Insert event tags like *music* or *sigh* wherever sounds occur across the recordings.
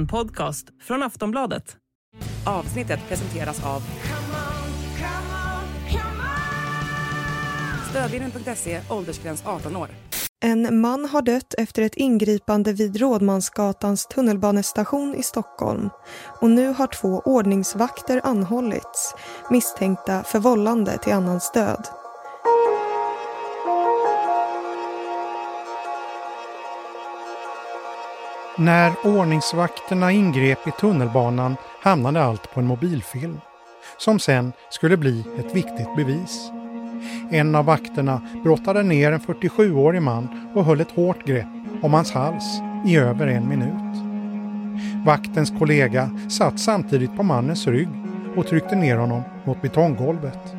En podcast från Aftonbladet. Avsnittet presenteras av Stödlinjen.se, åldersgräns 18 år. En man har dött efter ett ingripande vid Rådmansgatans tunnelbanestation i Stockholm och nu har två ordningsvakter anhållits misstänkta för vållande till annans död. När ordningsvakterna ingrep i tunnelbanan hamnade allt på en mobilfilm som sen skulle bli ett viktigt bevis. En av vakterna brottade ner en 47-årig man och höll ett hårt grepp om hans hals i över en minut. Vaktens kollega satt samtidigt på mannens rygg och tryckte ner honom mot betonggolvet.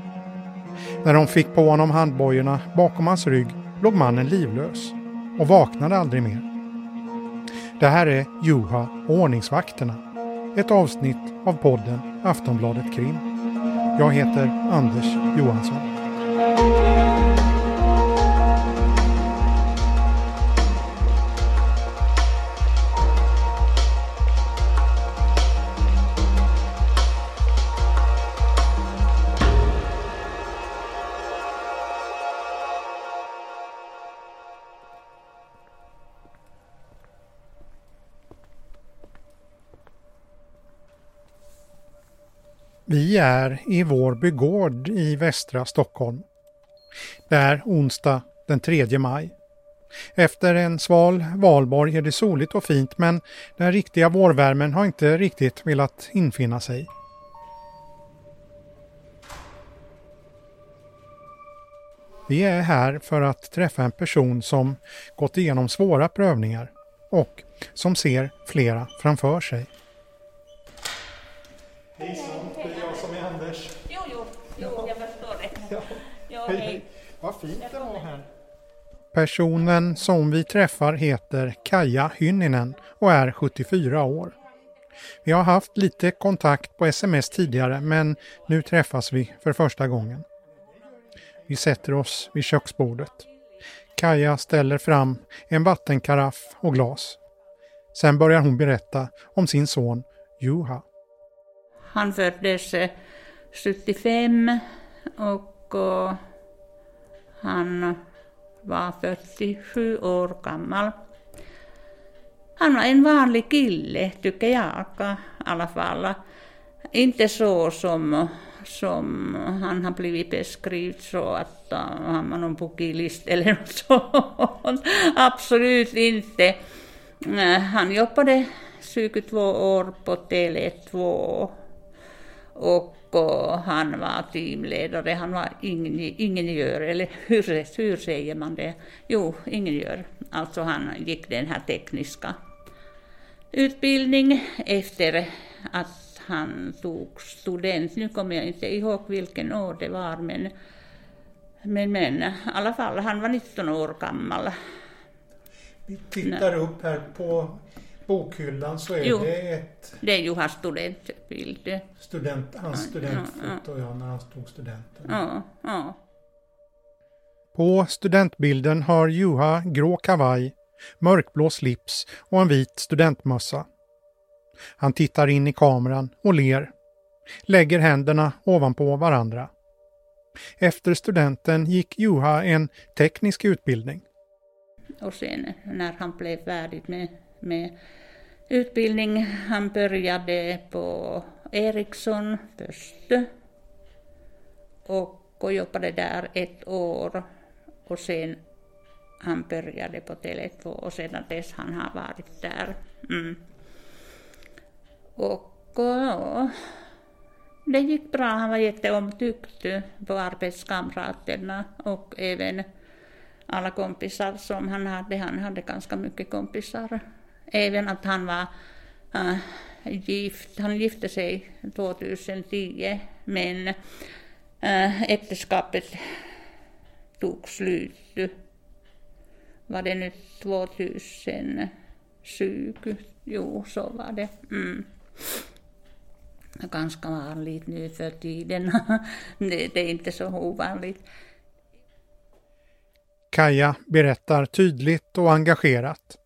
När de fick på honom handbojorna bakom hans rygg låg mannen livlös och vaknade aldrig mer. Det här är Juha och ordningsvakterna. Ett avsnitt av podden Aftonbladet Krim. Jag heter Anders Johansson. Vi är i Vårby gård i västra Stockholm. Det är onsdag den 3 maj. Efter en sval valborg är det soligt och fint men den riktiga vårvärmen har inte riktigt velat infinna sig. Vi är här för att träffa en person som gått igenom svåra prövningar och som ser flera framför sig. Hejsan, det är jag som är Anders. Jo, jo, jo jag förstår det. Ja, Ja, hej. hej. Vad fint det var här. Personen som vi träffar heter Kaja Hynninen och är 74 år. Vi har haft lite kontakt på sms tidigare men nu träffas vi för första gången. Vi sätter oss vid köksbordet. Kaja ställer fram en vattenkaraff och glas. Sen börjar hon berätta om sin son Juha. Han föddes eh, 75 och eh, han var 47 år gammal. Han var en vanlig kille, tycker jag i alla fall. Inte så som, som han har blivit beskriven så att uh, han var någon bugilist eller något *laughs* sånt. Absolut inte. Eh, Han jobbade 22 år på Tele2 och och han var teamledare, han var ingen, ingenjör, eller hur, hur säger man det? Jo, ingenjör. Alltså han gick den här tekniska utbildning efter att han tog student. Nu kommer jag inte ihåg vilken år det var, men, men, men i alla fall, han var 19 år gammal. Vi tittar upp här på bokhyllan så är Jo. det ett Det är ju hans studentbild. student, hans Ja, ja, studentfoto ja, när han tog studenten. Ja, ja. På studentbilden har Juha grå kavaj, mörkblå slips och en vit studentmössa. Han tittar in i kameran och ler. Lägger händerna ovanpå varandra. Efter studenten gick Juha en teknisk utbildning. Och sen när han blev färdig med, med utbildning, han började på Ericsson först och, jobbade där ett år och sen han började på Tele2 och sedan dess han har varit där. Mm. Och ja, det gick bra, han var jätteomtyckt på arbetskamraterna och även alla kompisar som han hade. Han hade ganska mycket kompisar. Även att han var äh, gift. Han gifte sig 2010 men äh, äktenskapet tog slut. Var det nu 2020? Jo, så var det. Mm. Ganska vanligt nu för tiden. *laughs* det, det är inte så ovanligt. Kaja berättar tydligt och engagerat.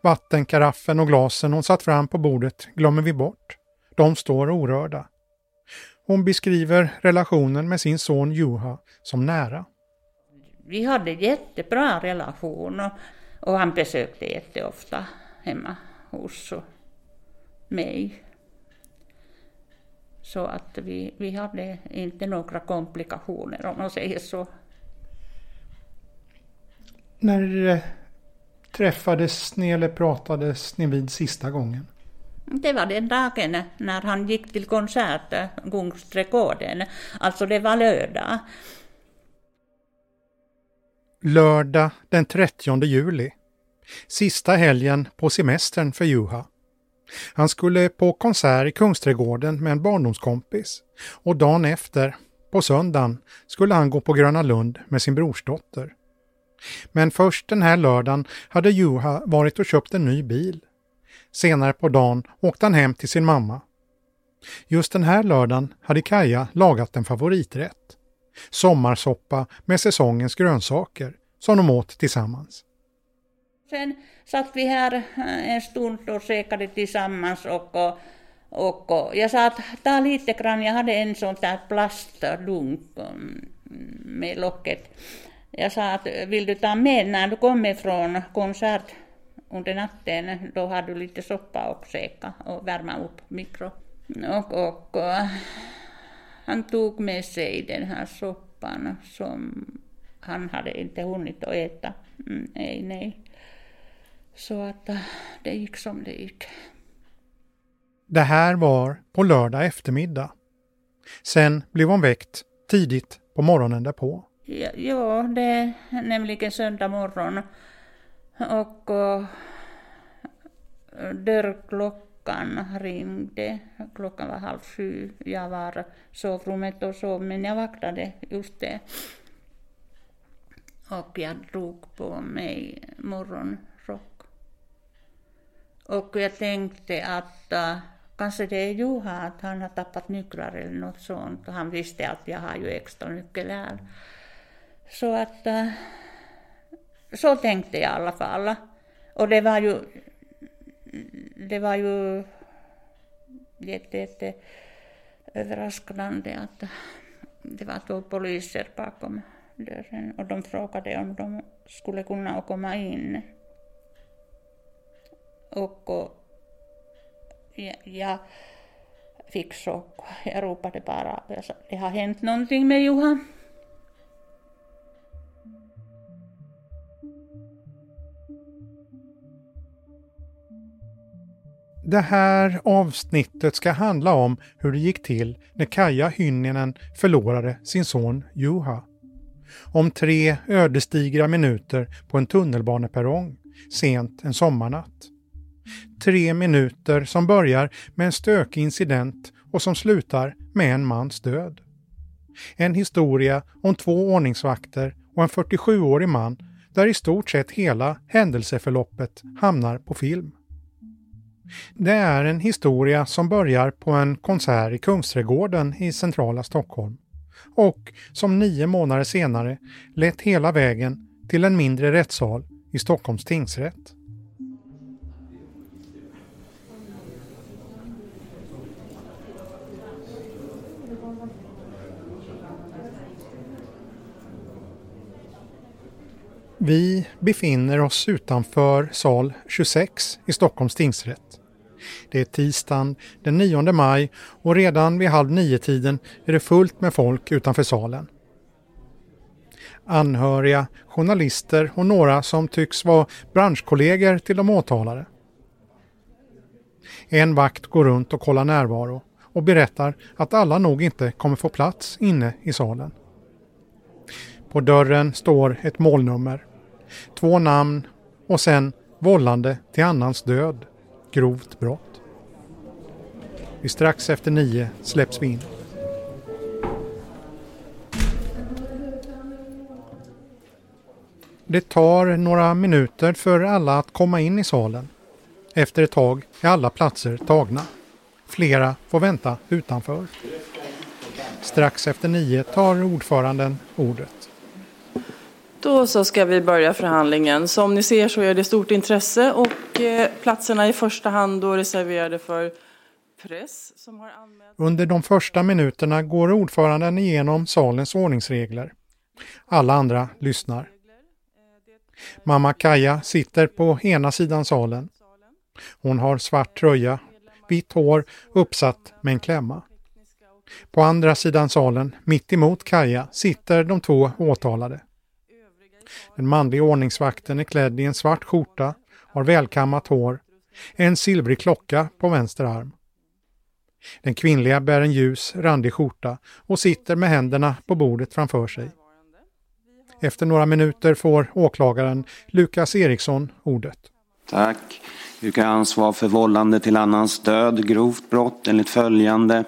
Vattenkaraffen och glasen hon satt fram på bordet glömmer vi bort. De står orörda. Hon beskriver relationen med sin son Juha som nära. Vi hade jättebra relation och, och han besökte jätteofta hemma hos mig. Så att vi, vi hade inte några komplikationer om man säger så. När eh, träffades ni eller pratades ni vid sista gången? Det var den dagen när han gick till konsert, Kungsträdgården. Alltså det var lördag. Lördag den 30 juli. Sista helgen på semestern för Juha. Han skulle på konsert i Kungsträdgården med en barndomskompis och dagen efter, på söndagen, skulle han gå på Gröna Lund med sin brorsdotter. Men först den här lördagen hade Juha varit och köpt en ny bil. Senare på dagen åkte han hem till sin mamma. Just den här lördagen hade Kaja lagat en favoriträtt. Sommarsoppa med säsongens grönsaker som de åt tillsammans. Sen satt vi här eh, en stund och käkade tillsammans och, och, och jag sa att ta lite grann, jag hade en sån där plastdunk mm, med locket. Jag sa att vill du ta med när du kommer från konsert under natten, då har du lite soppa och käka och värma upp mikro. Och, och, och han tog med sig den här soppan som han hade inte hunnit att äta. Mm, nej, nej. Så att äh, det gick som det gick. Det här var på lördag eftermiddag. Sen blev hon väckt tidigt på morgonen därpå. Ja, jo, det är nämligen söndag morgon. Och, och dörrklockan ringde. Klockan var halv sju. Jag var i sovrummet och sov, men jag vaknade just det. Och jag drog på mig morgonrock. och jag tänkte att uh, kanske det är Juha, att han har tappat nycklar eller något sånt. Han visste att jag har ju extra nyckel här. Så att eh, så tänkte jag i alla fall. Och det var ju det var ju jätte, jätte överraskande att det var två poliser bakom dörren och de frågade om de skulle kunna komma in. Och, och jag fick chock. Jag ropade bara. Jag sa, det har hänt någonting med Johan. Det här avsnittet ska handla om hur det gick till när Kaja Hynninen förlorade sin son Juha. Om tre ödesdigra minuter på en tunnelbaneperrong sent en sommarnatt tre minuter som börjar med en stökig incident och som slutar med en mans död. En historia om två ordningsvakter och en 47-årig man där i stort sett hela händelseförloppet hamnar på film. Det är en historia som börjar på en konsert i Kungsträdgården i centrala Stockholm och som nio månader senare lett hela vägen till en mindre rättssal i Stockholms tingsrätt. Vi befinner oss utanför sal 26 i Stockholms tingsrätt. Det är tisdagen den 9 maj och redan vid halv nio-tiden är det fullt med folk utanför salen. Anhöriga, journalister och några som tycks vara branschkollegor till de åtalade. En vakt går runt och kollar närvaro och berättar att alla nog inte kommer få plats inne i salen. På dörren står ett målnummer två namn och sen vållande till annans död, grovt brott. Vid strax efter nio släpps vi in. Det tar några minuter för alla att komma in i salen. Efter ett tag är alla platser tagna. Flera får vänta utanför. Strax efter nio tar ordföranden ordet. Då så ska vi börja förhandlingen. Som ni ser så är det stort intresse och eh, platserna i första hand då reserverade för press som har anmält... Under de första minuterna går ordföranden igenom salens ordningsregler. Alla andra lyssnar. Mamma Kaja sitter på ena sidan salen. Hon har svart tröja, vitt hår uppsatt med en klämma. På andra sidan salen, mitt emot Kaja, sitter de två åtalade. Den manliga ordningsvakten är klädd i en svart skjorta, har välkammat hår, en silvrig klocka på vänster arm. Den kvinnliga bär en ljus, randig skjorta och sitter med händerna på bordet framför sig. Efter några minuter får åklagaren Lukas Eriksson ordet. Tack. Yrkar ansvar för vållande till annans död, grovt brott enligt följande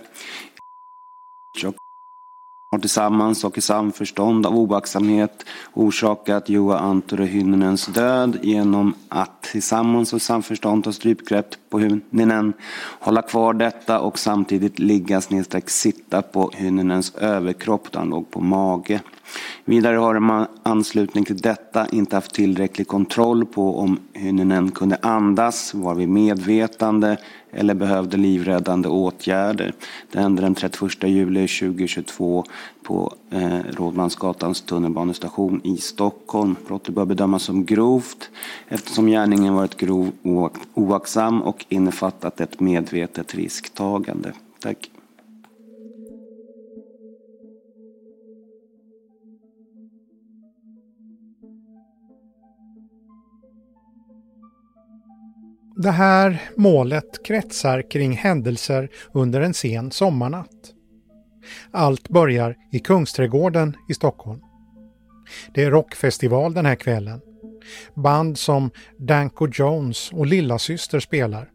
har tillsammans och i samförstånd av oaktsamhet orsakat Juha Antore Hynnenens död genom att tillsammans och i samförstånd ta strypgrepp på Hynnenen, hålla kvar detta och samtidigt ligga snedstreck sitta på Hynnenens överkropp då han låg på mage. Vidare har man anslutning till detta inte haft tillräcklig kontroll på om Hynnenen kunde andas, var vid medvetande eller behövde livräddande åtgärder. Det hände den 31 juli 2022 på eh, Rådmansgatans tunnelbanestation i Stockholm. Brottet bör bedömas som grovt eftersom gärningen varit grov oaktsam och innefattat ett medvetet risktagande. Tack. Det här målet kretsar kring händelser under en sen sommarnatt. Allt börjar i Kungsträdgården i Stockholm. Det är rockfestival den här kvällen. Band som Danko Jones och Lillasyster spelar.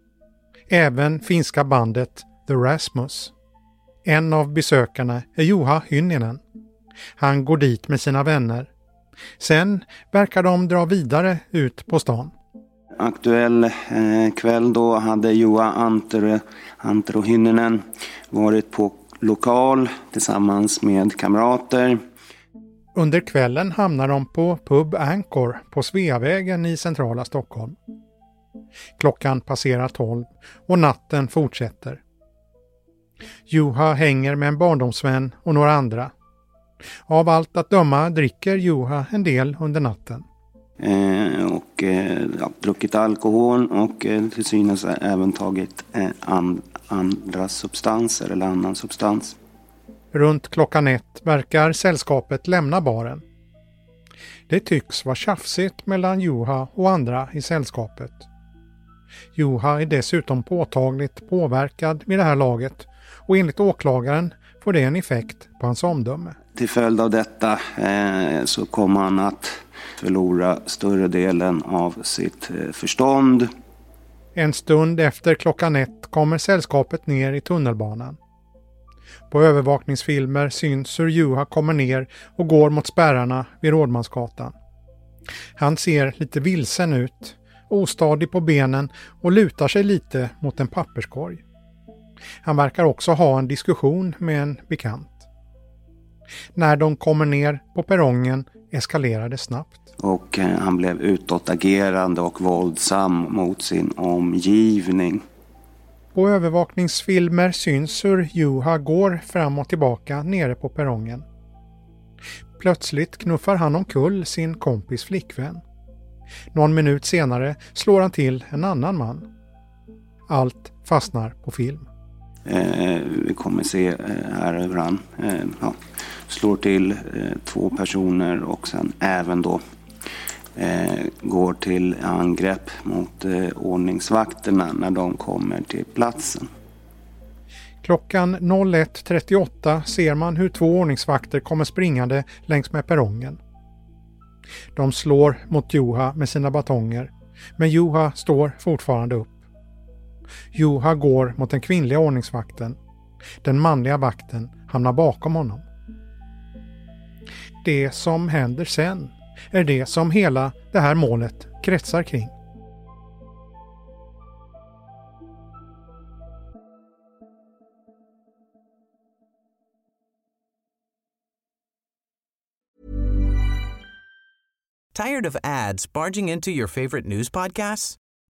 Även finska bandet The Rasmus. En av besökarna är Juha Hynninen. Han går dit med sina vänner. Sen verkar de dra vidare ut på stan aktuell eh, kväll då hade Joa Antero, Antero Hynninen varit på lokal tillsammans med kamrater. Under kvällen hamnar de på Pub Anchor på Sveavägen i centrala Stockholm. Klockan passerar tolv och natten fortsätter. Juha hänger med en barndomsvän och några andra. Av allt att döma dricker Juha en del under natten. Eh, och eh, ja, druckit alkohol och eh, till synes även tagit and, andra substanser eller annan substans. Runt klockan ett verkar sällskapet lämna baren. Det tycks vara tjafsigt mellan Juha och andra i sällskapet. Juha är dessutom påtagligt påverkad vid det här laget och enligt åklagaren får det en effekt på hans omdöme. Till följd av detta eh, så kommer han att förlora större delen av sitt eh, förstånd. En stund efter klockan ett kommer sällskapet ner i tunnelbanan. På övervakningsfilmer syns hur Juha kommer ner och går mot spärrarna vid Rådmansgatan. Han ser lite vilsen ut, ostadig på benen och lutar sig lite mot en papperskorg. Han verkar också ha en diskussion med en bekant. När de kommer ner på perrongen eskalerar det snabbt. Och eh, han blev utåtagerande och våldsam mot sin omgivning. På övervakningsfilmer syns hur Juha går fram och tillbaka nere på perrongen. Plötsligt knuffar han omkull sin kompis flickvän. Någon minut senare slår han till en annan man. Allt fastnar på film. Eh, vi kommer se eh, här hur han eh, ja, slår till eh, två personer och sen även då eh, går till angrepp mot eh, ordningsvakterna när de kommer till platsen. Klockan 01.38 ser man hur två ordningsvakter kommer springande längs med perrongen. De slår mot Juha med sina batonger, men Juha står fortfarande upp. Juha går mot den kvinnliga ordningsvakten. Den manliga vakten hamnar bakom honom. Det som händer sen är det som hela det här målet kretsar kring. Tired of ads barging into your favorite news podcasts?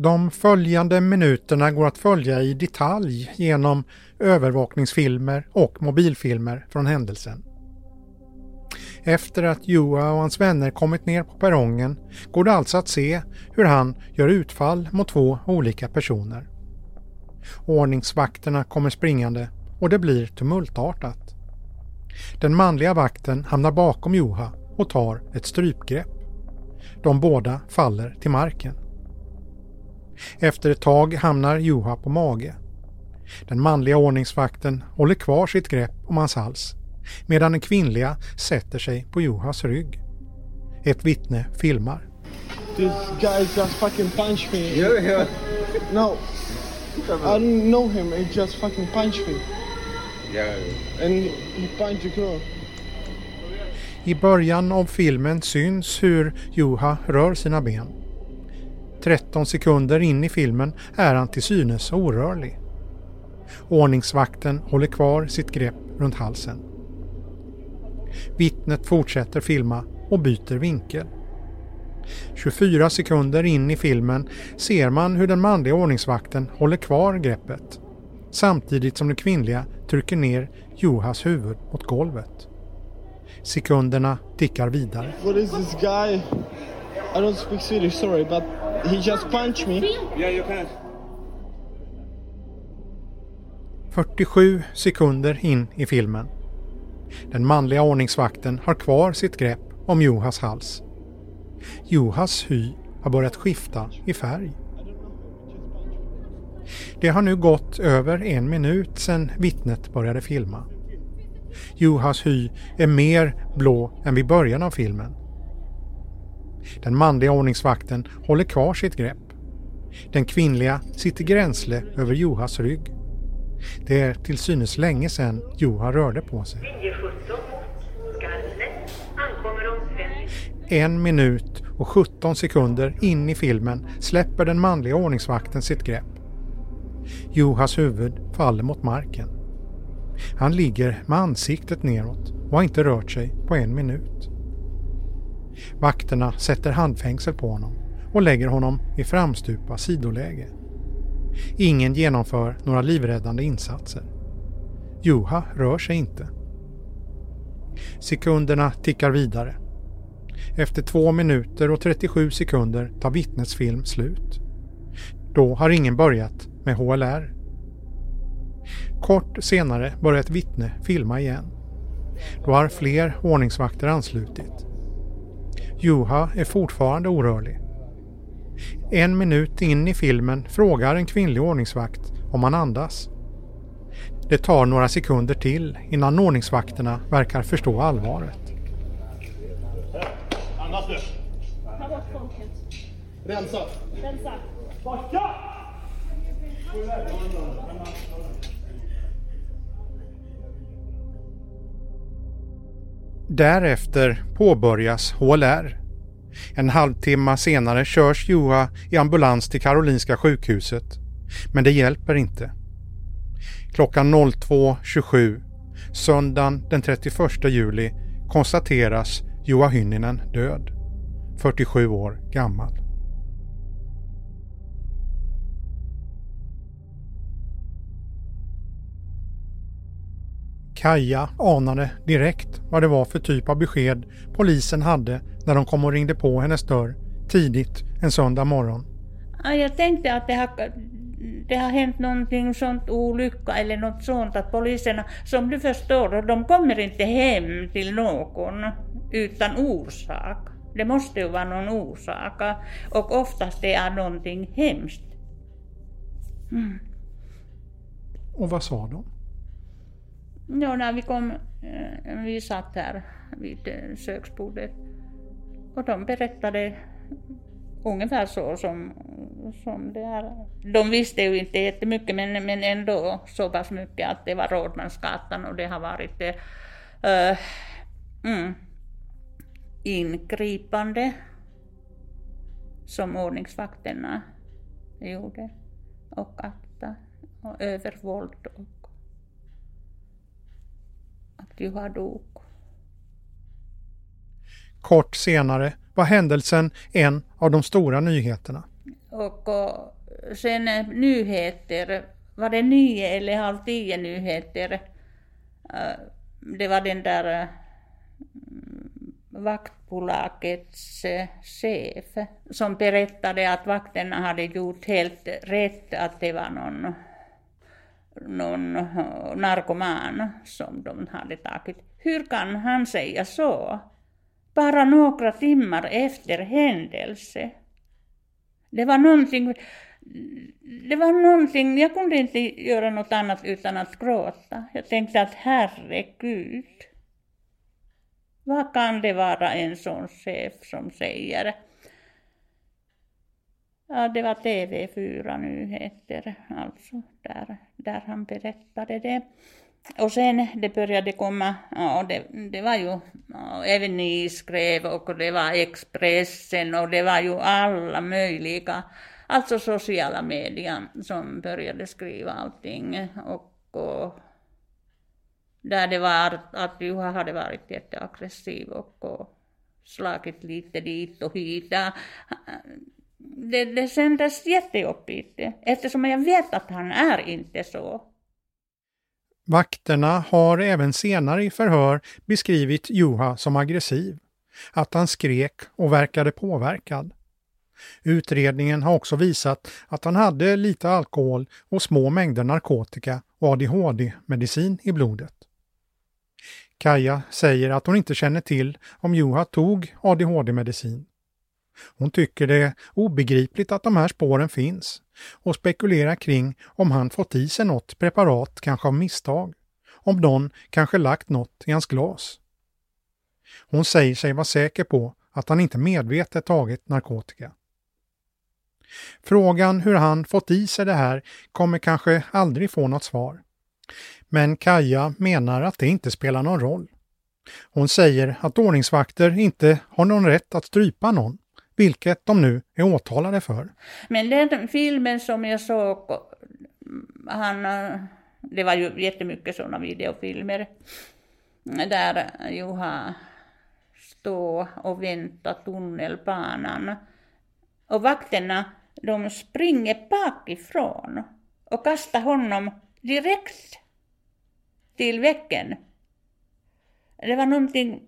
De följande minuterna går att följa i detalj genom övervakningsfilmer och mobilfilmer från händelsen. Efter att Joa och hans vänner kommit ner på perrongen går det alltså att se hur han gör utfall mot två olika personer. Ordningsvakterna kommer springande och det blir tumultartat. Den manliga vakten hamnar bakom Joha och tar ett strypgrepp. De båda faller till marken. Efter ett tag hamnar Joha på mage. Den manliga ordningsvakten håller kvar sitt grepp om hans hals medan den kvinnliga sätter sig på Johas rygg. Ett vittne filmar. This guy just fucking punched me. Yeah, yeah. No. I don't know him. He just fucking punched me. Yeah. And he punched the girl. I början av filmen syns hur Juha rör sina ben. 13 sekunder in i filmen är han till synes orörlig. Ordningsvakten håller kvar sitt grepp runt halsen. Vittnet fortsätter filma och byter vinkel. 24 sekunder in i filmen ser man hur den manliga ordningsvakten håller kvar greppet samtidigt som den kvinnliga trycker ner Johas huvud mot golvet. Sekunderna tickar vidare. What is this guy? I don't speak Swedish, sorry, but he just punched me. Yeah, you can. 47 sekunder in i filmen. Den manliga ordningsvakten har kvar sitt grepp om Johas hals. Johas hy har börjat skifta i färg. Det har nu gått över en minut sedan vittnet började filma. Johas hy är mer blå än vid början av filmen. Den manliga ordningsvakten håller kvar sitt grepp. Den kvinnliga sitter gränsle över Johas rygg. Det är till synes länge sedan Joha rörde på sig. En minut och 17 sekunder in i filmen släpper den manliga ordningsvakten sitt grepp. Johas huvud faller mot marken. Han ligger med ansiktet neråt och har inte rört sig på en minut. Vakterna sätter handfängsel på honom och lägger honom i framstupa sidoläge. Ingen genomför några livräddande insatser. Juha rör sig inte. Sekunderna tickar vidare. Efter två minuter och 37 sekunder tar vittnets film slut. Då har ingen börjat med HLR. Kort senare börjar ett vittne filma igen. Då har fler ordningsvakter anslutit. Juha är fortfarande orörlig. En minut in i filmen frågar en kvinnlig ordningsvakt om han andas. Det tar några sekunder till innan ordningsvakterna verkar förstå allvaret. Andas du. Ta bort folket. Rensa. Rensa. Backa! Därefter påbörjas HLR. En halvtimme senare körs Juha i ambulans till Karolinska sjukhuset. Men det hjälper inte. Klockan 02.27 söndagen den 31 juli konstateras Juha Hynninen död. 47 år gammal. Kaja anade direkt vad det var för typ av besked polisen hade när de kom och ringde på hennes dörr tidigt en söndag morgon. Jag tänkte att det har, det har hänt någonting sånt olycka eller något sånt att poliserna, som du förstår, de kommer inte hem till någon utan orsak. Det måste ju vara någon orsak och oftast det är någonting hemskt. Mm. Och vad sa de? Ja, när vi kom, eh, vi satt här vid eh, köksbordet och de berättade ungefär så som, som det är. De visste ju inte jättemycket men, men ändå så pass mycket att det var Rådmansgatan och det har varit uh, mm, ingripande som ordningsvakterna gjorde och akta och övervåld och att Juha dog. Kort senare var händelsen en av de stora nyheterna. Och, och sen nyheter, var det nio eller halv tio nyheter? Eh, det var den där eh, vaktbolagets eh, chef som berättade att vakterna hade gjort helt rätt, att det var någon, någon eh, narkoman som de hade tagit. Hur kan han säga så? bara några timmar efter händelse. Det var någonting, det var någonting, jag kunde inte göra något annat utan att gråta. Jag tänkte att herregud, vad kan det vara en sån chef som säger? Ja, det var TV4 Nyheter, alltså, där, där han berättade det. Och sen det började komma, ja, det, det var ju, ja, även ni skrev och det var Expressen och det var ju alla möjliga, alltså sociala medier som började skriva allting. Och, och där det var att Juha hade varit jätteaggressiv och, och slagit lite dit och hit. Det, det kändes jättejobbigt eftersom jag vet att han är inte så. Vakterna har även senare i förhör beskrivit Juha som aggressiv, att han skrek och verkade påverkad. Utredningen har också visat att han hade lite alkohol och små mängder narkotika och ADHD-medicin i blodet. Kaja säger att hon inte känner till om Juha tog ADHD-medicin. Hon tycker det är obegripligt att de här spåren finns och spekulerar kring om han fått i sig något preparat, kanske av misstag. Om någon kanske lagt något i hans glas. Hon säger sig vara säker på att han inte medvetet tagit narkotika. Frågan hur han fått i sig det här kommer kanske aldrig få något svar. Men Kaja menar att det inte spelar någon roll. Hon säger att ordningsvakter inte har någon rätt att strypa någon vilket de nu är åtalade för. Men den filmen som jag såg, han, det var ju jättemycket sådana videofilmer, där Juha stod och väntade tunnelbanan. Och vakterna, de springer bakifrån och kastar honom direkt till väggen. Det var någonting,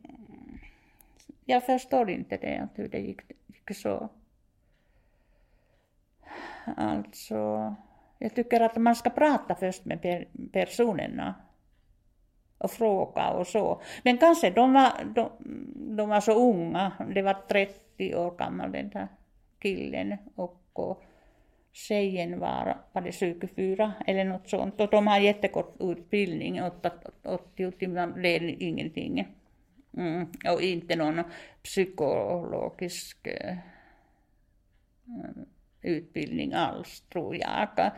jag förstår inte det, hur det gick tycker så. Alltså, jag tycker att man ska prata först med personerna och fråga och så. Men kanske de var, de, de var så unga, det var 30 år gammal den där killen och, och tjejen var, var det 24 eller något sånt. Och de har jättekort utbildning, 80 timmar, det är ingenting. Mm, och inte någon psykologisk eh, utbildning alls, tror jag. Eh,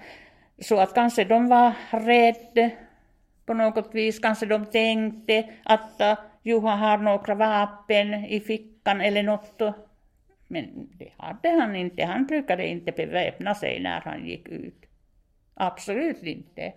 så att kanske de var rädda på något vis. Kanske de tänkte att eh, Juha har några vapen i fickan eller något. Men det hade han inte. Han brukade inte beväpna sig när han gick ut. Absolut inte.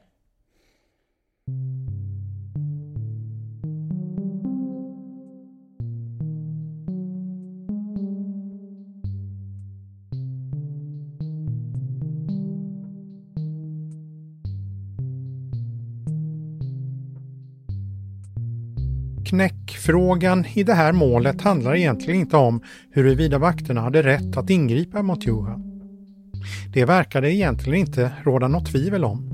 Knäckfrågan i det här målet handlar egentligen inte om huruvida vakterna hade rätt att ingripa mot Juha. Det verkade egentligen inte råda något tvivel om.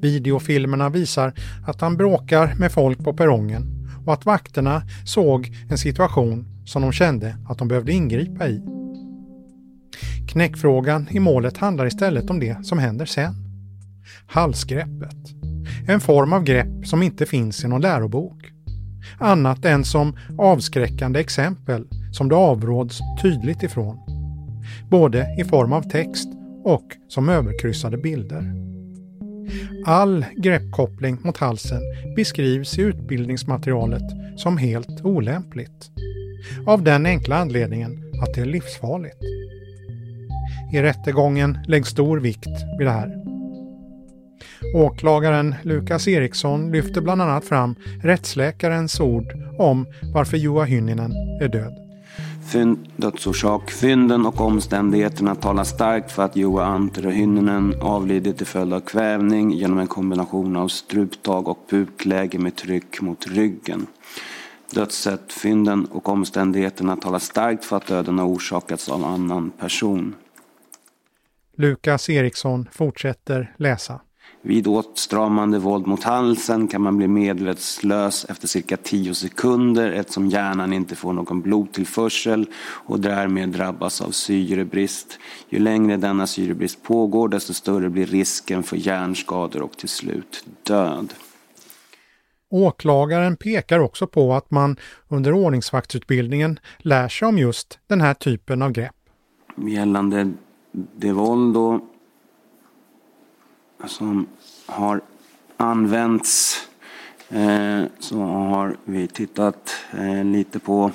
Videofilmerna visar att han bråkar med folk på perrongen och att vakterna såg en situation som de kände att de behövde ingripa i. Knäckfrågan i målet handlar istället om det som händer sen. Halsgreppet. En form av grepp som inte finns i någon lärobok. Annat än som avskräckande exempel som det avråds tydligt ifrån. Både i form av text och som överkryssade bilder. All greppkoppling mot halsen beskrivs i utbildningsmaterialet som helt olämpligt. Av den enkla anledningen att det är livsfarligt. I rättegången läggs stor vikt vid det här. Åklagaren Lukas Eriksson lyfter bland annat fram rättsläkarens ord om varför Juha Hynninen är död. Fynd, dödsorsak. Fynden och omständigheterna talar starkt för att Juha Antero Hynninen avlidit till följd av kvävning genom en kombination av struptag och pukläge med tryck mot ryggen. Dödssätt, fynden och omständigheterna talar starkt för att döden har orsakats av annan person. Lukas Eriksson fortsätter läsa. Vid åtstramande våld mot halsen kan man bli medvetslös efter cirka 10 sekunder eftersom hjärnan inte får någon blodtillförsel och därmed drabbas av syrebrist. Ju längre denna syrebrist pågår desto större blir risken för hjärnskador och till slut död. Åklagaren pekar också på att man under ordningsvaktsutbildningen lär sig om just den här typen av grepp. Gällande det våld då som har använts eh, så har vi tittat eh, lite på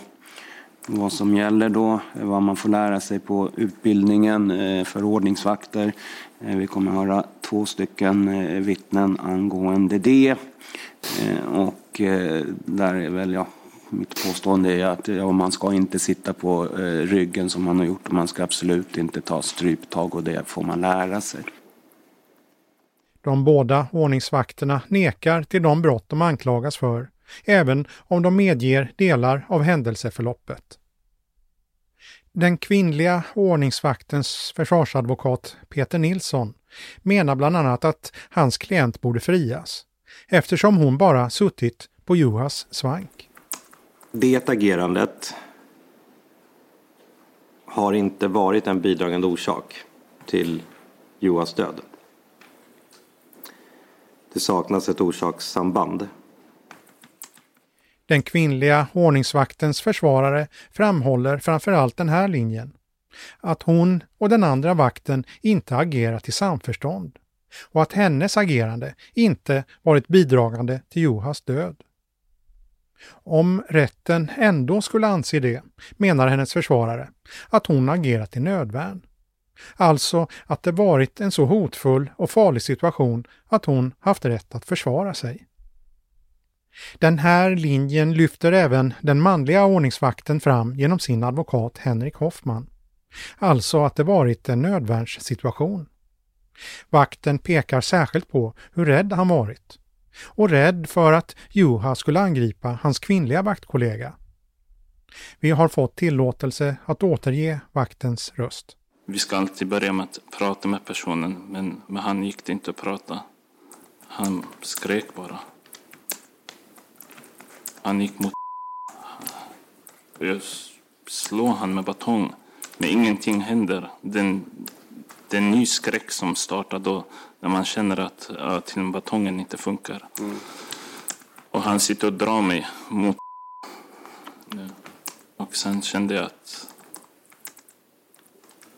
vad som gäller då, eh, vad man får lära sig på utbildningen eh, för ordningsvakter. Eh, vi kommer att höra två stycken eh, vittnen angående det. Eh, och eh, där är väl ja, mitt påstående är att ja, man ska inte sitta på eh, ryggen som man har gjort och man ska absolut inte ta stryptag och det får man lära sig. De båda ordningsvakterna nekar till de brott de anklagas för, även om de medger delar av händelseförloppet. Den kvinnliga ordningsvaktens försvarsadvokat Peter Nilsson menar bland annat att hans klient borde frias eftersom hon bara suttit på Juhas svank. Det agerandet har inte varit en bidragande orsak till Juhas död. Det saknas ett orsakssamband. Den kvinnliga ordningsvaktens försvarare framhåller framförallt den här linjen. Att hon och den andra vakten inte agerat i samförstånd och att hennes agerande inte varit bidragande till Johas död. Om rätten ändå skulle anse det, menar hennes försvarare, att hon agerat i nödvärn. Alltså att det varit en så hotfull och farlig situation att hon haft rätt att försvara sig. Den här linjen lyfter även den manliga ordningsvakten fram genom sin advokat Henrik Hoffman. Alltså att det varit en nödvärnssituation. Vakten pekar särskilt på hur rädd han varit och rädd för att Juha skulle angripa hans kvinnliga vaktkollega. Vi har fått tillåtelse att återge vaktens röst. Vi ska alltid börja med att prata med personen, men med han gick det inte att prata. Han skrek bara. Han gick mot Jag slår han med batong, men ingenting händer. Den, det är en ny skräck som startar då, när man känner att ja, till batongen inte funkar. Mm. Och han sitter och drar mig mot Och sen kände jag att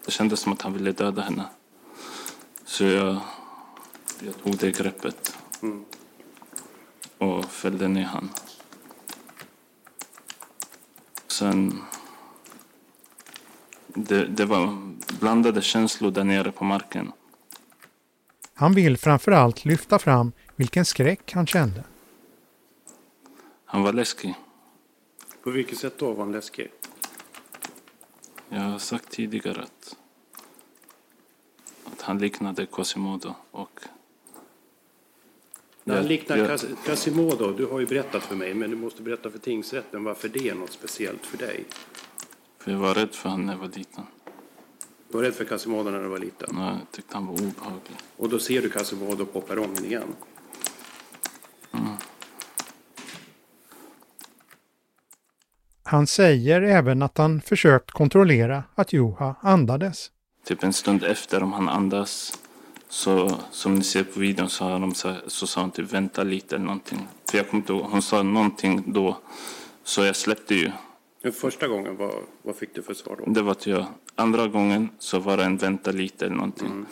det kändes som att han ville döda henne. Så jag, jag tog det greppet mm. och fällde ner honom. Sen... Det, det var blandade känslor där nere på marken. Han vill framförallt lyfta fram vilken skräck han kände. Han var läskig. På vilket sätt då var han läskig? Jag har sagt tidigare att, att han liknade Quasimodo och när han liknar jag, Quasimodo, du har ju berättat för mig, men du måste berätta för tingsrätten varför det är något speciellt för dig. För jag var rädd för honom när jag var liten. Du var rädd för Quasimodo när du var liten? Ja, jag tyckte han var obehaglig. Och då ser du Quasimodo på perrongen igen? Han säger även att han försökt kontrollera att Juha andades. Typ en stund efter om han andas Så som ni ser på videon så, har de, så, så sa hon typ vänta lite eller någonting. För jag kommer inte ihåg, hon sa någonting då. Så jag släppte ju. Första gången, vad, vad fick du för svar då? Det var att jag, andra gången så var det en vänta lite eller någonting.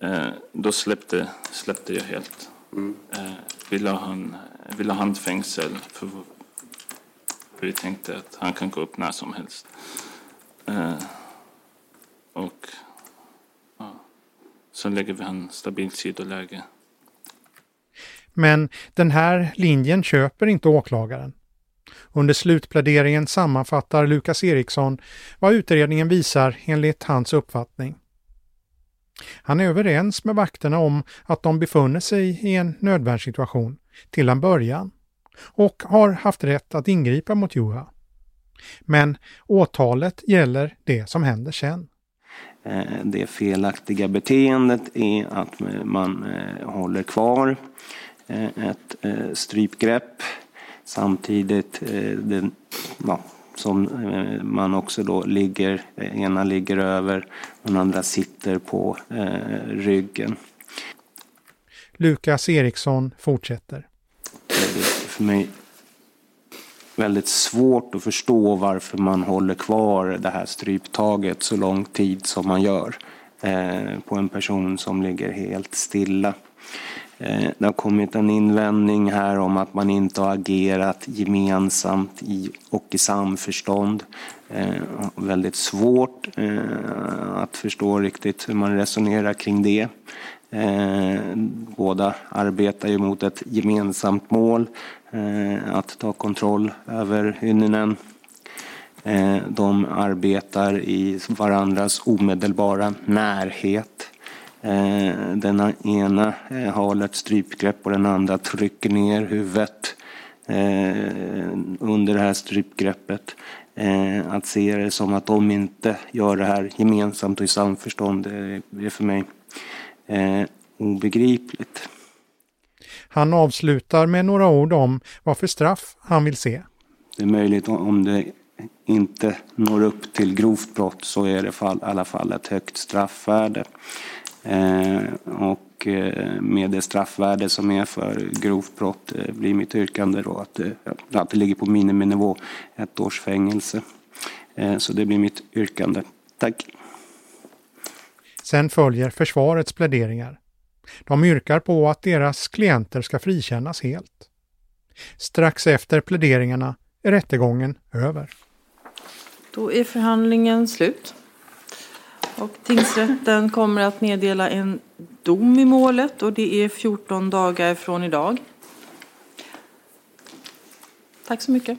Mm. Eh, då släppte, släppte jag helt. Mm. Eh, ville, ha han, ville ha handfängsel. För vi tänkte att han kan gå upp när som helst. Eh, och ja, så lägger vi han stabilt sidoläge. Men den här linjen köper inte åklagaren. Under slutpläderingen sammanfattar Lukas Eriksson vad utredningen visar enligt hans uppfattning. Han är överens med vakterna om att de befunnit sig i en nödvärnssituation till en början och har haft rätt att ingripa mot Juha. Men åtalet gäller det som händer sen. Eh, det felaktiga beteendet är att man eh, håller kvar eh, ett strypgrepp samtidigt ja, som man också då ligger, ena ligger över den andra sitter på ryggen. Lukas Eriksson fortsätter. Det för mig väldigt svårt att förstå varför man håller kvar det här stryptaget så lång tid som man gör eh, på en person som ligger helt stilla. Eh, det har kommit en invändning här om att man inte har agerat gemensamt i, och i samförstånd. Eh, väldigt svårt eh, att förstå riktigt hur man resonerar kring det. Eh, båda arbetar ju mot ett gemensamt mål, eh, att ta kontroll över Hynninen. Eh, de arbetar i varandras omedelbara närhet. Eh, den ena eh, har ett strypgrepp och den andra trycker ner huvudet eh, under det här strypgreppet. Att se det som att de inte gör det här gemensamt och i samförstånd det är för mig eh, obegripligt. Han avslutar med några ord om vad för straff han vill se. Det är möjligt om det inte når upp till grovt brott så är det i alla fall ett högt straffvärde. Eh, och eh, med det straffvärde som är för grovt brott eh, blir mitt yrkande då att, eh, att det ligger på miniminivå ett års fängelse. Så det blir mitt yrkande. Tack. Sen följer försvarets pläderingar. De yrkar på att deras klienter ska frikännas helt. Strax efter pläderingarna är rättegången över. Då är förhandlingen slut. Och tingsrätten kommer att meddela en dom i målet och det är 14 dagar från idag. Tack så mycket.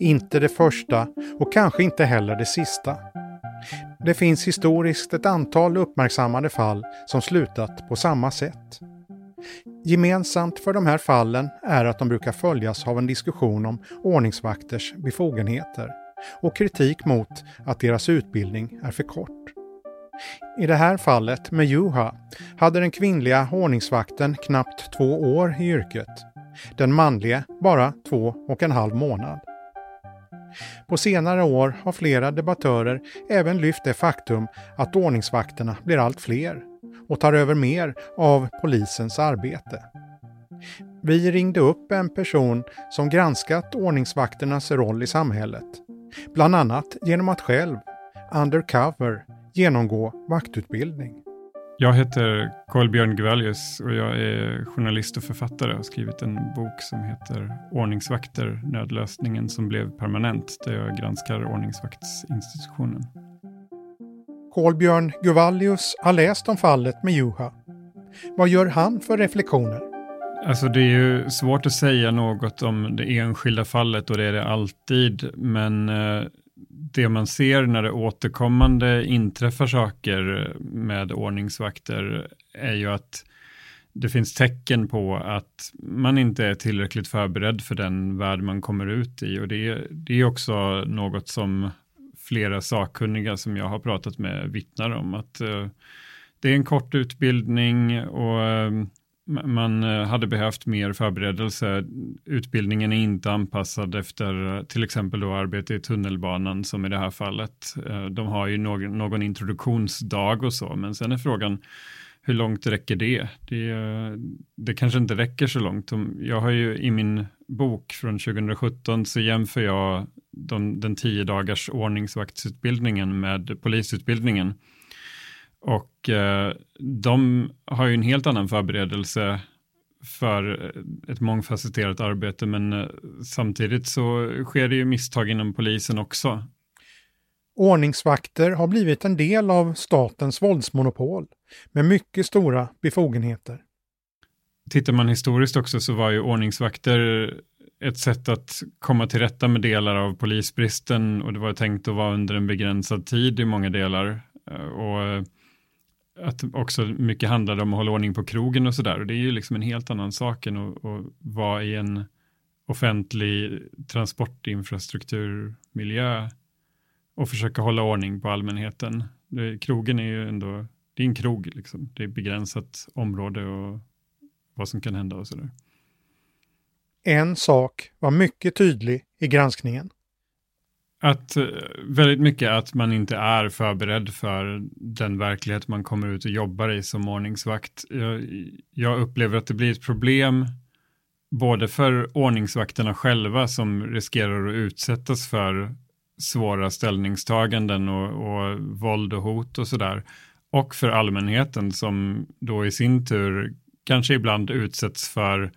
Inte det första och kanske inte heller det sista. Det finns historiskt ett antal uppmärksammade fall som slutat på samma sätt. Gemensamt för de här fallen är att de brukar följas av en diskussion om ordningsvakters befogenheter och kritik mot att deras utbildning är för kort. I det här fallet med Juha hade den kvinnliga ordningsvakten knappt två år i yrket. Den manlige bara två och en halv månad. På senare år har flera debattörer även lyft det faktum att ordningsvakterna blir allt fler och tar över mer av polisens arbete. Vi ringde upp en person som granskat ordningsvakternas roll i samhället, bland annat genom att själv, undercover, genomgå vaktutbildning. Jag heter Carl-Björn Guvallius och jag är journalist och författare och har skrivit en bok som heter Ordningsvakter, nödlösningen som blev permanent, där jag granskar ordningsvaktsinstitutionen. Carl-Björn Guvallius har läst om fallet med Juha. Vad gör han för reflektioner? Alltså det är ju svårt att säga något om det enskilda fallet och det är det alltid, men eh, det man ser när det återkommande inträffar saker med ordningsvakter är ju att det finns tecken på att man inte är tillräckligt förberedd för den värld man kommer ut i. Och det, det är också något som flera sakkunniga som jag har pratat med vittnar om att uh, det är en kort utbildning och eh, man eh, hade behövt mer förberedelse. Utbildningen är inte anpassad efter eh, till exempel då arbete i tunnelbanan som i det här fallet. Eh, de har ju någon, någon introduktionsdag och så, men sen är frågan hur långt räcker det? det? Det kanske inte räcker så långt. Jag har ju i min bok från 2017 så jämför jag de, den tio dagars ordningsvaktsutbildningen med polisutbildningen. Och eh, de har ju en helt annan förberedelse för ett mångfacetterat arbete, men eh, samtidigt så sker det ju misstag inom polisen också. Ordningsvakter har blivit en del av statens våldsmonopol med mycket stora befogenheter. Tittar man historiskt också så var ju ordningsvakter ett sätt att komma till rätta med delar av polisbristen och det var tänkt att vara under en begränsad tid i många delar. Eh, och att också mycket handlade om att hålla ordning på krogen och sådär. Och det är ju liksom en helt annan sak än att, att vara i en offentlig transportinfrastrukturmiljö och försöka hålla ordning på allmänheten. Det, krogen är ju ändå, det är en krog liksom. Det är begränsat område och vad som kan hända och sådär. En sak var mycket tydlig i granskningen. Att eh, väldigt mycket att man inte är förberedd för den verklighet man kommer ut och jobbar i som ordningsvakt. Jag, jag upplever att det blir ett problem både för ordningsvakterna själva som riskerar att utsättas för svåra ställningstaganden och, och våld och hot och sådär. Och för allmänheten som då i sin tur kanske ibland utsätts för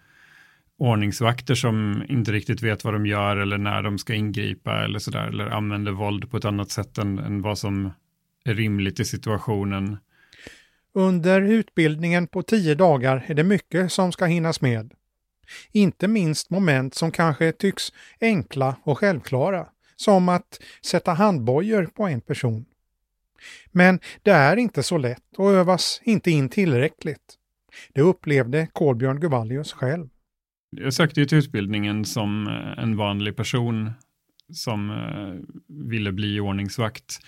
ordningsvakter som inte riktigt vet vad de gör eller när de ska ingripa eller sådär, eller använder våld på ett annat sätt än, än vad som är rimligt i situationen. Under utbildningen på tio dagar är det mycket som ska hinnas med. Inte minst moment som kanske tycks enkla och självklara, som att sätta handbojor på en person. Men det är inte så lätt och övas inte in tillräckligt. Det upplevde Kolbjörn Guvallius själv. Jag sökte ju till utbildningen som eh, en vanlig person som eh, ville bli ordningsvakt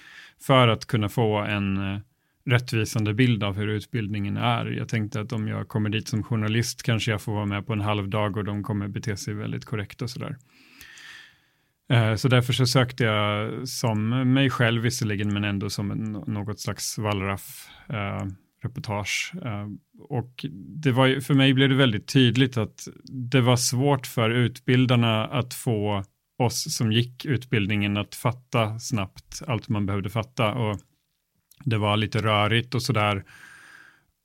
för att kunna få en eh, rättvisande bild av hur utbildningen är. Jag tänkte att om jag kommer dit som journalist kanske jag får vara med på en halv dag och de kommer bete sig väldigt korrekt och sådär. Så därför så sökte jag som mig själv visserligen, men ändå som en, något slags wallraff reportage. Eh, och det var, för mig blev det väldigt tydligt att det var svårt för utbildarna att få oss som gick utbildningen att fatta snabbt allt man behövde fatta. Och det var lite rörigt och sådär.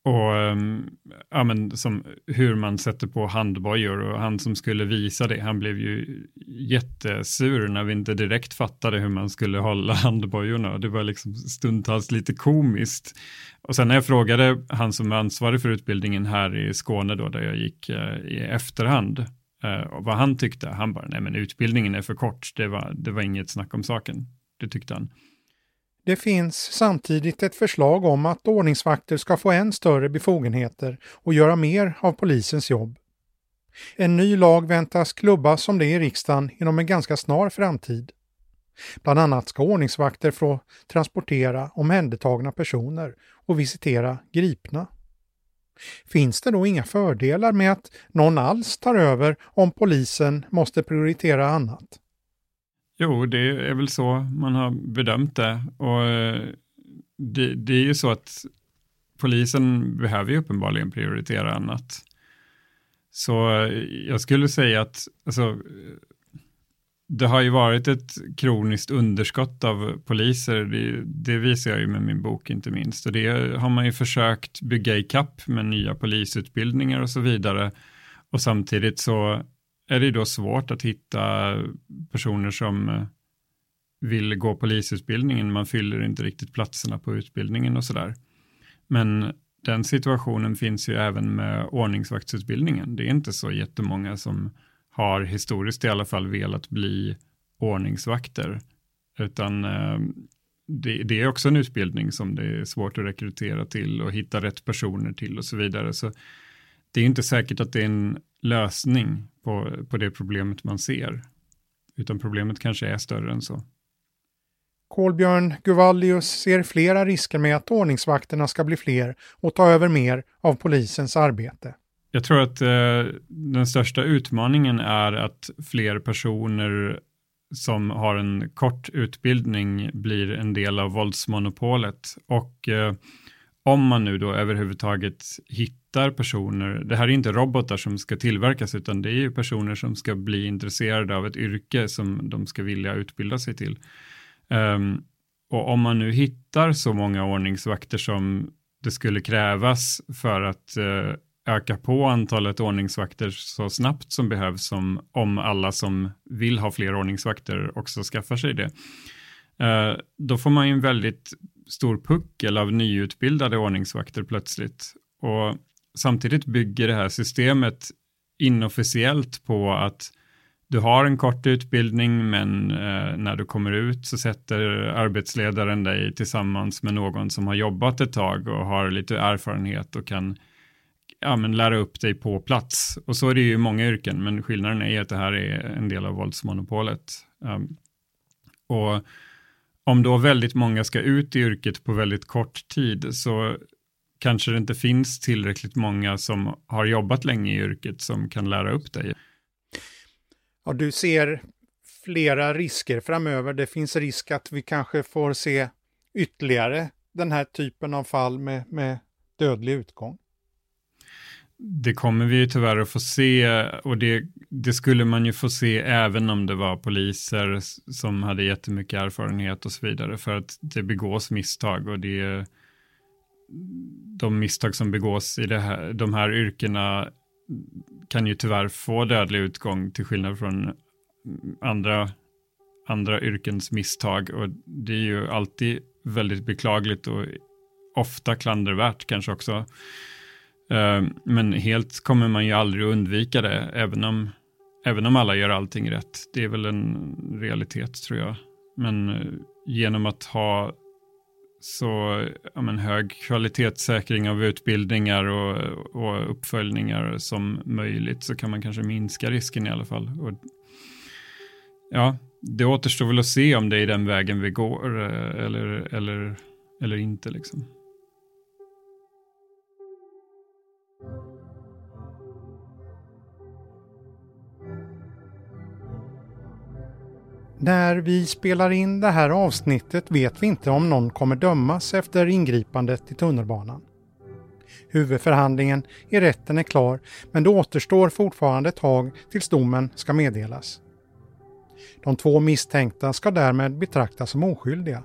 Och um, ja, men som hur man sätter på handbojor och han som skulle visa det, han blev ju jättesur när vi inte direkt fattade hur man skulle hålla *laughs* handbojorna. Det var liksom stundtals lite komiskt. Och sen när jag frågade han som är ansvarig för utbildningen här i Skåne då, där jag gick uh, i efterhand, uh, vad han tyckte, han bara, nej men utbildningen är för kort, det var, det var inget snack om saken. Det tyckte han. Det finns samtidigt ett förslag om att ordningsvakter ska få än större befogenheter och göra mer av polisens jobb. En ny lag väntas klubbas som det i riksdagen inom en ganska snar framtid. Bland annat ska ordningsvakter få transportera omhändertagna personer och visitera gripna. Finns det då inga fördelar med att någon alls tar över om polisen måste prioritera annat? Jo, det är väl så man har bedömt det. Och eh, det, det är ju så att polisen behöver ju uppenbarligen prioritera annat. Så eh, jag skulle säga att alltså, det har ju varit ett kroniskt underskott av poliser, det, det, visar jag ju med min bok inte minst. Och det har man ju försökt bygga i kapp med nya polisutbildningar och så vidare. Och samtidigt så är det då svårt att hitta personer som eh, vill gå polisutbildningen. Man fyller inte riktigt platserna på utbildningen och sådär. Men den situationen finns ju även med ordningsvaktsutbildningen. Det är inte så jättemånga som har historiskt i alla fall velat bli ordningsvakter, utan eh, det, det, är också en utbildning som det är svårt att rekrytera till och hitta rätt personer till och så vidare. Så det är inte säkert att det är en lösning på, på det problemet man ser, utan problemet kanske är större än så. Kolbjörn Guvallius ser flera risker med att ordningsvakterna ska bli fler och ta över mer av polisens arbete. Jag tror att eh, den största utmaningen är att fler personer som har en kort utbildning blir en del av våldsmonopolet. Och eh, om man nu då överhuvudtaget hittar personer, det här är inte robotar som ska tillverkas, utan det är ju personer som ska bli intresserade av ett yrke som de ska vilja utbilda sig till. Um, och om man nu hittar så många ordningsvakter som det skulle krävas för att uh, öka på antalet ordningsvakter så snabbt som behövs, som om alla som vill ha fler ordningsvakter också skaffar sig det. Uh, då får man ju en väldigt stor puckel av nyutbildade ordningsvakter plötsligt. Och samtidigt bygger det här systemet inofficiellt på att du har en kort utbildning men eh, när du kommer ut så sätter arbetsledaren dig tillsammans med någon som har jobbat ett tag och har lite erfarenhet och kan ja, men lära upp dig på plats. Och så är det ju i många yrken, men skillnaden är att det här är en del av våldsmonopolet. Um, och om då väldigt många ska ut i yrket på väldigt kort tid så kanske det inte finns tillräckligt många som har jobbat länge i yrket som kan lära upp dig. Ja, du ser flera risker framöver. Det finns risk att vi kanske får se ytterligare den här typen av fall med, med dödlig utgång. Det kommer vi ju tyvärr att få se och det, det, skulle man ju få se även om det var poliser som hade jättemycket erfarenhet och så vidare för att det begås misstag och det de misstag som begås i det här, de här yrkena kan ju tyvärr få dödlig utgång till skillnad från andra, andra yrkens misstag. Och det är ju alltid väldigt beklagligt och ofta klandervärt kanske också. Eh, men helt kommer man ju aldrig undvika det, även om, även om alla gör allting rätt. Det är väl en realitet tror jag. Men eh, genom att ha så ja, men, hög kvalitetssäkring av utbildningar och, och, uppföljningar som möjligt så kan man kanske minska risken i alla fall. Och, ja, det återstår väl att se om det är den vägen vi går eh, eller, eller, eller inte. Liksom. När vi spelar in det här avsnittet vet vi inte om någon kommer dömas efter ingripandet i tunnelbanan. Huvudförhandlingen i rätten är klar men det återstår fortfarande ett tag tills domen ska meddelas. De två misstänkta ska därmed betraktas som oskyldiga.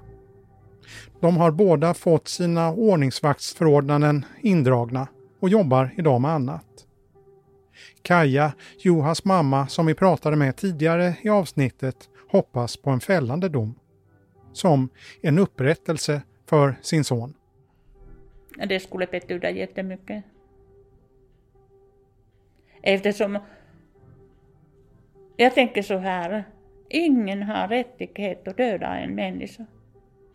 De har båda fått sina ordningsvaktsförordnanden indragna och jobbar idag med annat. Kaja, Johas mamma som vi pratade med tidigare i avsnittet, hoppas på en fällande dom. Som en upprättelse för sin son. Det skulle betyda jättemycket. Eftersom jag tänker så här, ingen har rättighet att döda en människa.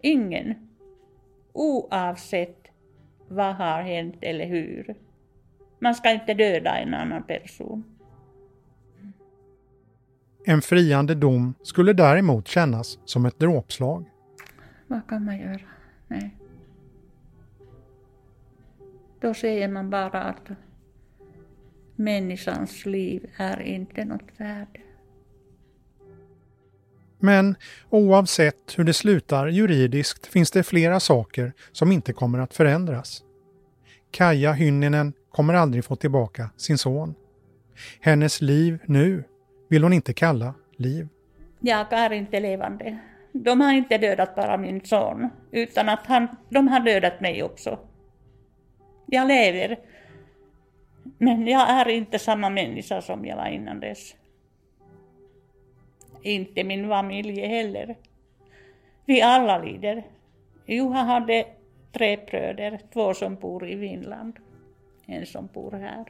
Ingen. Oavsett vad har hänt eller hur. Man ska inte döda en annan person. En friande dom skulle däremot kännas som ett dråpslag. Vad kan man göra? Nej. Då säger man bara att människans liv är inte något värde. Men oavsett hur det slutar juridiskt finns det flera saker som inte kommer att förändras. Kaja Hynninen kommer aldrig få tillbaka sin son. Hennes liv nu vill hon inte kalla liv. Jag är inte levande. De har inte dödat bara min son, utan att han, de har dödat mig också. Jag lever. Men jag är inte samma människa som jag var innan dess. Inte min familj heller. Vi alla lider. Juha hade tre bröder, två som bor i Finland, en som bor här.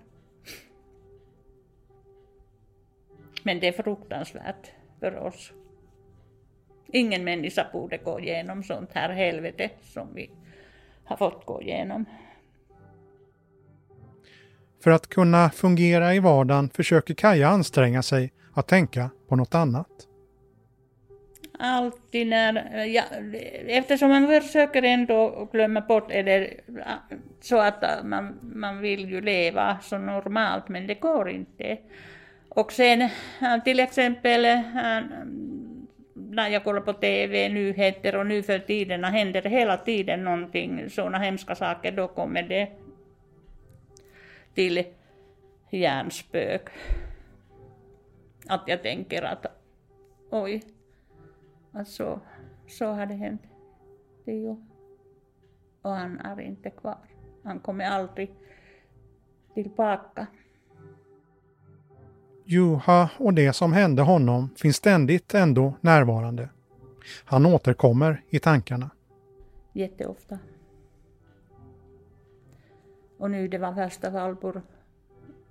Men det är fruktansvärt för oss. Ingen människa borde gå igenom sånt här helvete som vi har fått gå igenom. För att kunna fungera i vardagen försöker Kaja anstränga sig att tänka på något annat. Alltid när, ja, eftersom man försöker ändå glömma bort, eller så att man, man vill ju leva så normalt, men det går inte. Och sen till exempel när jag kollar på TV, nyheter och nu för tiden händer hela tiden någonting, sådana hemska saker, då kommer det till hjärnspök. Att jag tänker att oj, att så, så har det hänt. Ju. Och han är inte kvar. Han kommer aldrig tillbaka. Juha och det som hände honom finns ständigt ändå närvarande. Han återkommer i tankarna. Jätteofta. Och nu det var värsta valbor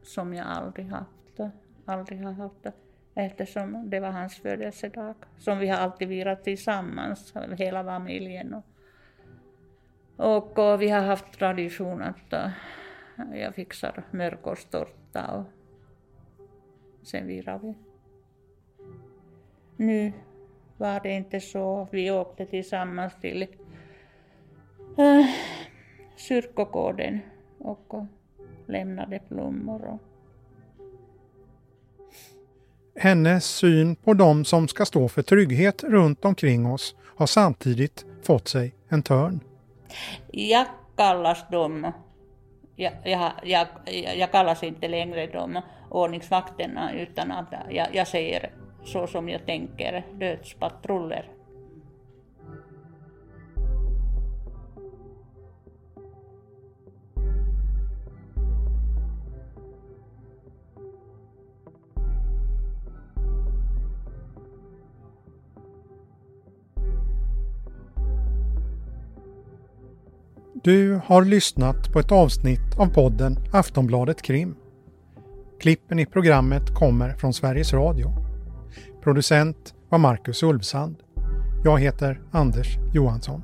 som jag aldrig haft. Aldrig har haft. Eftersom det var hans födelsedag. Som vi har alltid virat tillsammans, hela familjen. Och, och vi har haft tradition att eh, jag fixar mörkostårta och sen virar vi. Nu var det inte så. Vi åkte tillsammans till äh, kyrkogården och lämnade blommor. Och... Hennes syn på de som ska stå för trygghet runt omkring oss har samtidigt fått sig en törn. Jag kallas dem, jag, jag, jag, jag kallas inte längre dem ordningsvakterna utan att jag, jag säger så som jag tänker, dödspatruller. Du har lyssnat på ett avsnitt av podden Aftonbladet Krim. Klippen i programmet kommer från Sveriges Radio. Producent var Marcus Ulfsand. Jag heter Anders Johansson.